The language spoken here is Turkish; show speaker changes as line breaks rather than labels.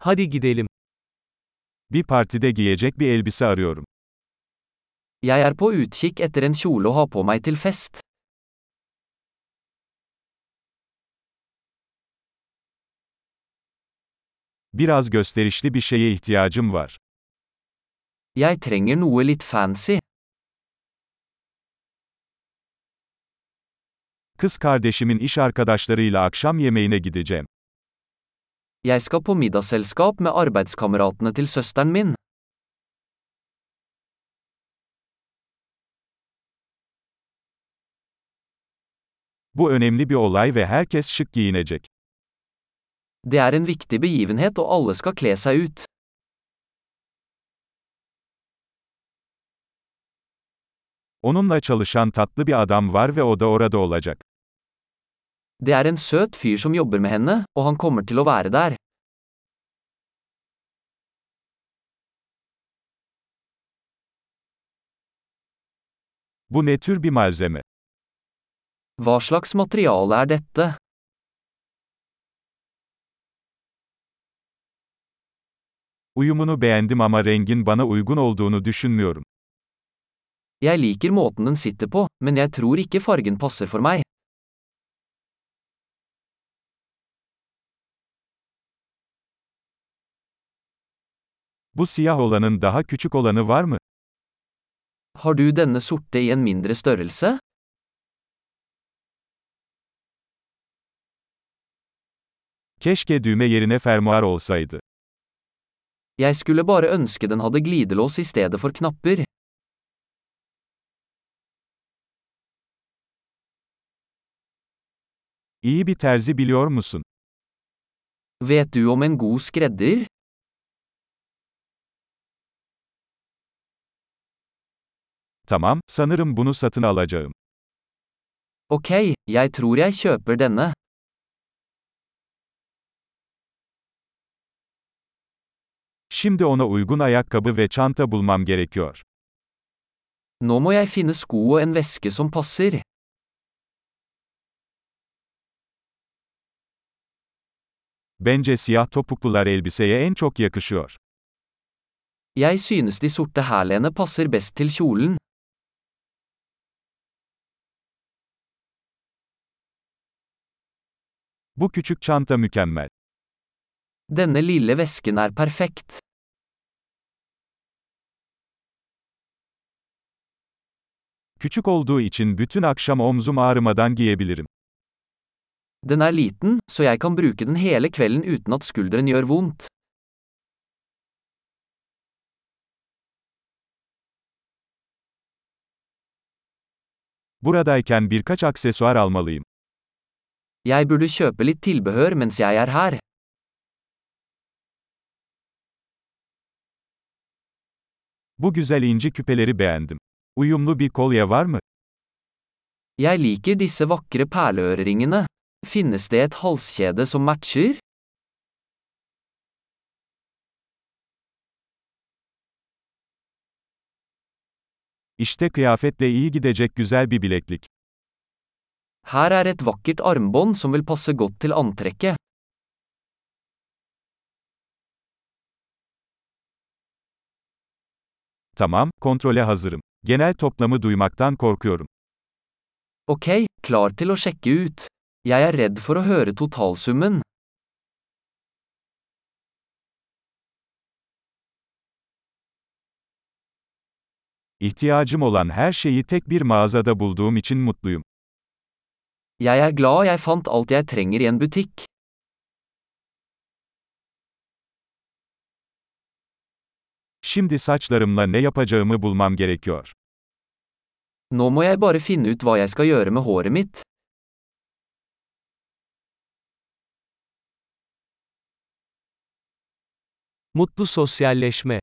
Hadi gidelim.
Bir partide giyecek bir elbise arıyorum.
Jeg er på utkikk etter en kjole å ha på meg til fest.
Biraz gösterişli bir şeye ihtiyacım var.
Jeg trenger noe litt fancy.
Kız kardeşimin iş arkadaşlarıyla akşam yemeğine gideceğim.
Jeg skal på middagsselskap med arbeidskameratene til søsteren min.
Bu önemli bir olay ve herkes şık giyinecek.
Det er en viktig begivenhet og alle skal kle seg ut.
Onunla çalışan tatlı bir adam var ve o da orada olacak.
Det er en søt fyr som jobber med henne, og han kommer til å være der.
Bu ne tür bir malzeme?
Hva slags materiale er dette?
Uyumunu beğendim ama rengin bana uygun olduğunu düşünmüyorum.
Jeg liker måten den sitter på, men jeg tror ikke fargen passer for meg.
Bu siyah olanın daha küçük olanı var mı?
Har du denne sorte i en mindre størrelse?
Keşke düğme yerine fermuar olsaydı.
Jeg skulle bare ønske den hadde glidelås i stedet for knapper.
İyi bir terzi biliyor musun?
Vet du om en god skredder?
Tamam, sanırım bunu satın alacağım.
Ok, jeg tror jeg kjøper denne.
Şimdi ona uygun ayakkabı ve çanta bulmam gerekiyor.
Nå må jeg finne sko og en veske som passer.
Bence siyah topuklular elbiseye en çok yakışıyor.
Jeg synes de sorte hælene passer best til kjolen.
Bu küçük çanta mükemmel.
Denne lille vesken er perfekt.
Küçük olduğu için bütün akşam omzum ağrımadan giyebilirim.
Den er liten, så jeg kan bruke den hele kvelden uten at skulderen gjør vondt.
Buradayken birkaç aksesuar almalıyım.
Jeg burde kjøpe litt tilbehør mens jeg er her.
Bu güzel inci küpeleri beğendim. Uyumlu bir kolye var mı?
Jeg liker disse vakre perleøreringene. Finnes det et halskjede som matcher?
İşte kıyafetle iyi gidecek güzel bir bileklik.
Her er et vakkert armbånd som vil passe godt til antrekket.
Tamam, kontrole hazırım. Genel toplamı duymaktan korkuyorum.
Ok, klar til å sjekke ut. Jeg er redd for å høre totalsummen.
İhtiyacım olan her şeyi tek bir mağazada bulduğum için mutluyum.
Jeg er glad jeg fant alt jeg trenger i en butikk.
Şimdi saçlarımla ne yapacağımı bulmam gerekiyor.
Nå må jeg bare finne ut hva jeg skal gjøre med håret mitt.
Mutlu sosyalleşme.